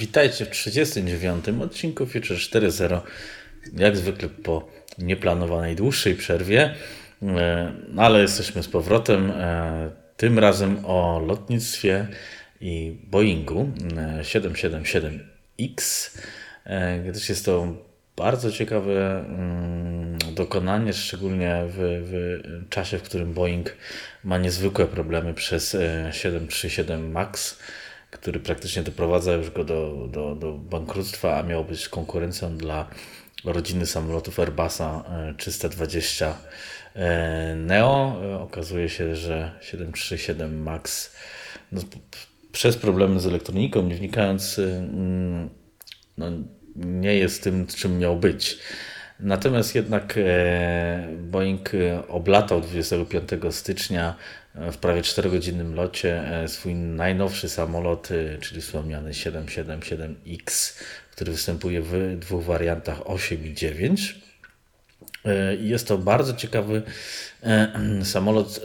Witajcie w 39. odcinku Future 4.0. Jak zwykle po nieplanowanej dłuższej przerwie, e, ale jesteśmy z powrotem. E, tym razem o lotnictwie i Boeingu 777X, e, gdyż jest to bardzo ciekawe mm, dokonanie, szczególnie w, w czasie, w którym Boeing ma niezwykłe problemy przez 737 MAX który praktycznie doprowadza już go do, do, do bankructwa, a miał być konkurencją dla rodziny samolotów Airbusa 320 e, e, Neo. E, okazuje się, że 737 MAX no, przez problemy z elektroniką, nie wnikając, mm, no, nie jest tym, czym miał być. Natomiast jednak Boeing oblatał 25 stycznia w prawie 4-godzinnym locie e, swój najnowszy samolot, e, czyli wspomniany 777X, który występuje w dwóch wariantach 8 i 9. E, jest to bardzo ciekawy samolot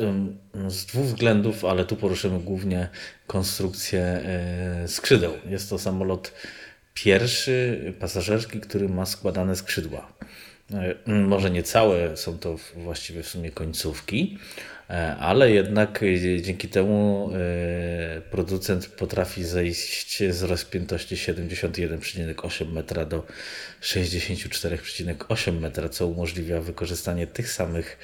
z dwóch względów, ale tu poruszymy głównie konstrukcję skrzydeł. Jest to samolot pierwszy pasażerski, który ma składane skrzydła. Może nie całe, są to właściwie w sumie końcówki. E, ale jednak e, dzięki temu e, producent potrafi zejść z rozpiętości 71,8 metra do 64,8 metra, co umożliwia wykorzystanie tych samych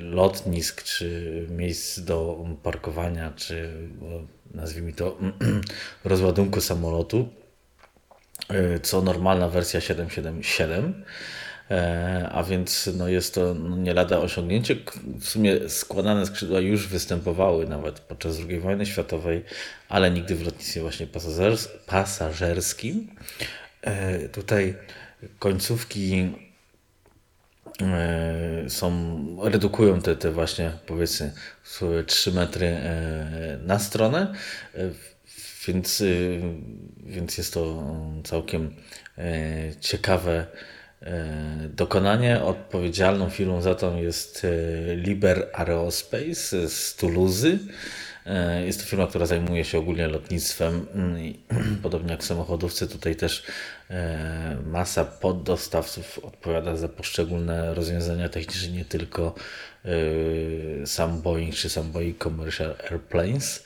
lotnisk, czy miejsc do parkowania, czy nazwijmy to rozładunku samolotu, co normalna wersja 777. E, a więc no jest to no nie lada osiągnięcie. W sumie składane skrzydła już występowały nawet podczas II wojny światowej, ale nigdy w lotnictwie właśnie pasażers pasażerskim. E, tutaj końcówki e, są, redukują te, te właśnie powiedzmy 3 metry na stronę, więc, więc jest to całkiem ciekawe E, dokonanie. Odpowiedzialną firmą za to jest e, Liber Aerospace z Toulouse. E, jest to firma, która zajmuje się ogólnie lotnictwem, mm, podobnie jak samochodowcy. Tutaj też masa poddostawców odpowiada za poszczególne rozwiązania techniczne, nie tylko sam Boeing czy sam Boeing Commercial Airplanes.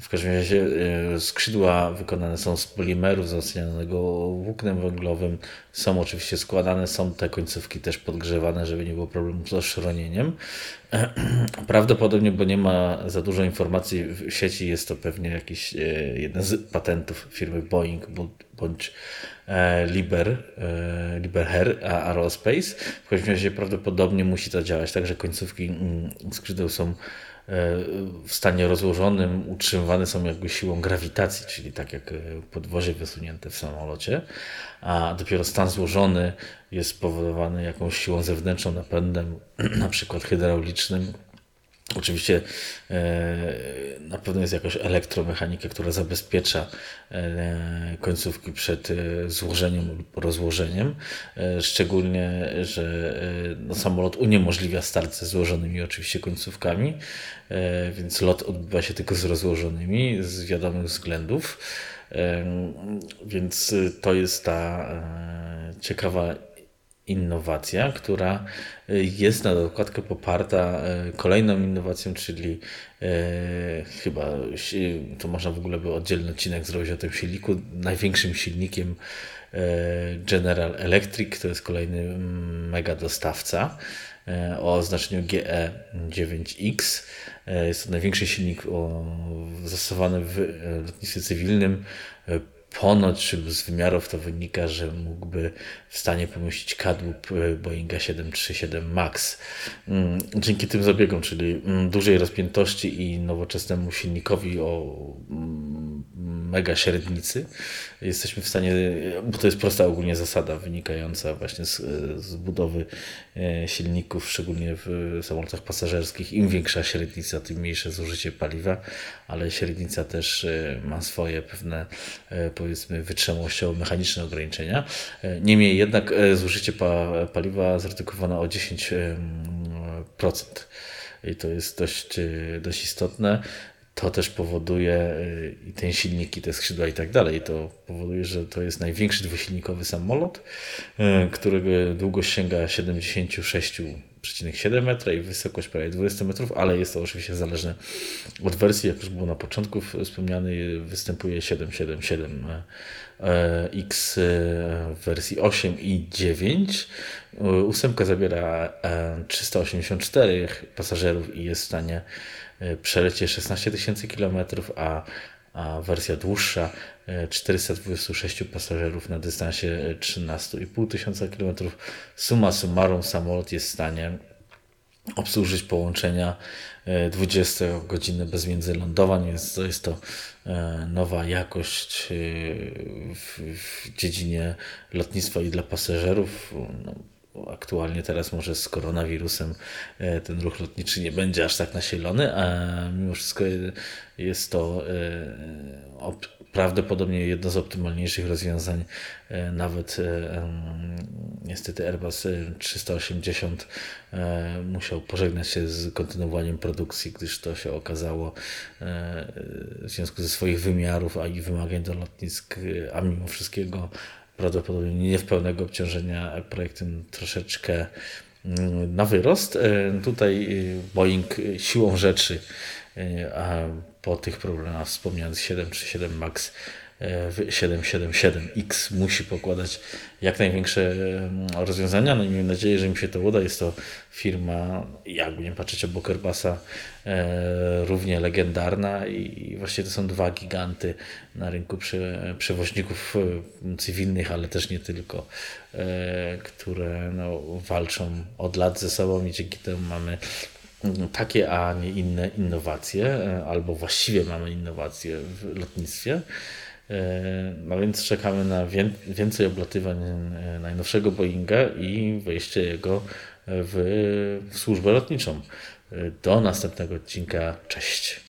W każdym razie e, skrzydła wykonane są z polimeru wzmacnianego włóknem węglowym. Są oczywiście składane, są te końcówki też podgrzewane, żeby nie było problemu z oszronieniem. Prawdopodobnie, bo nie ma za dużo informacji w sieci, jest to pewnie jakiś e, jeden z patentów firmy Boeing bądź e, Liber, Liber Air Aerospace. W każdym razie prawdopodobnie musi to działać tak, że końcówki mm, skrzydeł są w stanie rozłożonym utrzymywane są jakby siłą grawitacji, czyli tak jak e, podwozie wysunięte w samolocie, a dopiero stan złożony jest spowodowany jakąś siłą zewnętrzną, napędem, na przykład hydraulicznym, Oczywiście e, na pewno jest jakaś elektromechanika, która zabezpiecza e, końcówki przed e, złożeniem lub rozłożeniem. Szczególnie, że no, samolot uniemożliwia start ze złożonymi oczywiście końcówkami, więc lot odbywa się tylko z rozłożonymi z wiadomych względów. Więc to jest ta ciekawa innowacja, która y, jest na dokładkę poparta y, kolejną innowacją, czyli e, chyba to można w ogóle by oddzielny odcinek zrobić o tym silniku, największym silnikiem General Electric, to jest kolejny mm, mega dostawca o oznaczeniu GE9X. Jest to największy silnik zastosowany w lotnictwie cywilnym ponoć z wymiarów to wynika, że mógłby w stanie pomieścić kadłub e, Boeinga 737 MAX. Mm, dzięki tym zabiegom, czyli mm, dużej rozpiętości i nowoczesnemu silnikowi o mm, mega średnicy, jesteśmy w stanie, bo to jest prosta ogólnie zasada wynikająca właśnie z, z budowy e, silników, szczególnie w samolotach pasażerskich. Im większa średnica, tym mniejsze zużycie paliwa, ale średnica też e, ma swoje pewne powiedzmy wytrzymałościowo mechaniczne ograniczenia. Niemniej jednak e, zużycie paliwa zredukowane o 10%. I to jest dość, e, dość istotne. To też powoduje i ten silnik, i te skrzydła i tak dalej, to powoduje, że to jest największy dwusilnikowy samolot, którego długość sięga 76 3,7 metra i wysokość prawie 20 metrów, ale jest to oczywiście zależne od wersji. Jak już było na początku wspomniany, występuje 777 e, X w wersji 8 i 9. Ósemka zabiera 384 e, pasażerów i jest w stanie e, przelecieć 16 tysięcy kilometrów, a a wersja dłuższa 426 pasażerów na dystansie 13,5 tysiąca km. Suma summarum samolot jest w stanie obsłużyć połączenia 20 godziny bez międzylądowań, więc to jest to e, nowa jakość e, w, w dziedzinie lotnictwa i dla pasażerów. No, aktualnie teraz może z koronawirusem e, ten ruch lotniczy nie będzie aż tak nasilony, a mimo wszystko jest to e, prawdopodobnie jedno z optymalniejszych rozwiązań. E, nawet niestety Airbus 380 musiał pożegnać się z kontynuowaniem produkcji, gdyż to się okazało w związku ze swoich wymiarów, a i wymagań do lotnisk, a mimo wszystkiego prawdopodobnie nie w pełnego obciążenia projektem troszeczkę mm, na wyrost. E, tutaj Boeing siłą rzeczy, e, po tych problemach wspomnianych 737 MAX 777X musi pokładać jak największe rozwiązania. No i miejmy nadzieję, że mi się to uda. Jest to firma, jakby nie patrzeć obok Airbusa, e, równie legendarna i właśnie to są dwa giganty na rynku przewoźników e, cywilnych, ale też nie tylko, e, które no, walczą od lat ze sobą i dzięki temu mamy takie, a nie inne innowacje, albo właściwie mamy innowacje w lotnictwie. No więc czekamy na więcej oblatywań e, najnowszego Boeinga i wejście jego w służbę lotniczą. E, do następnego odcinka. Cześć.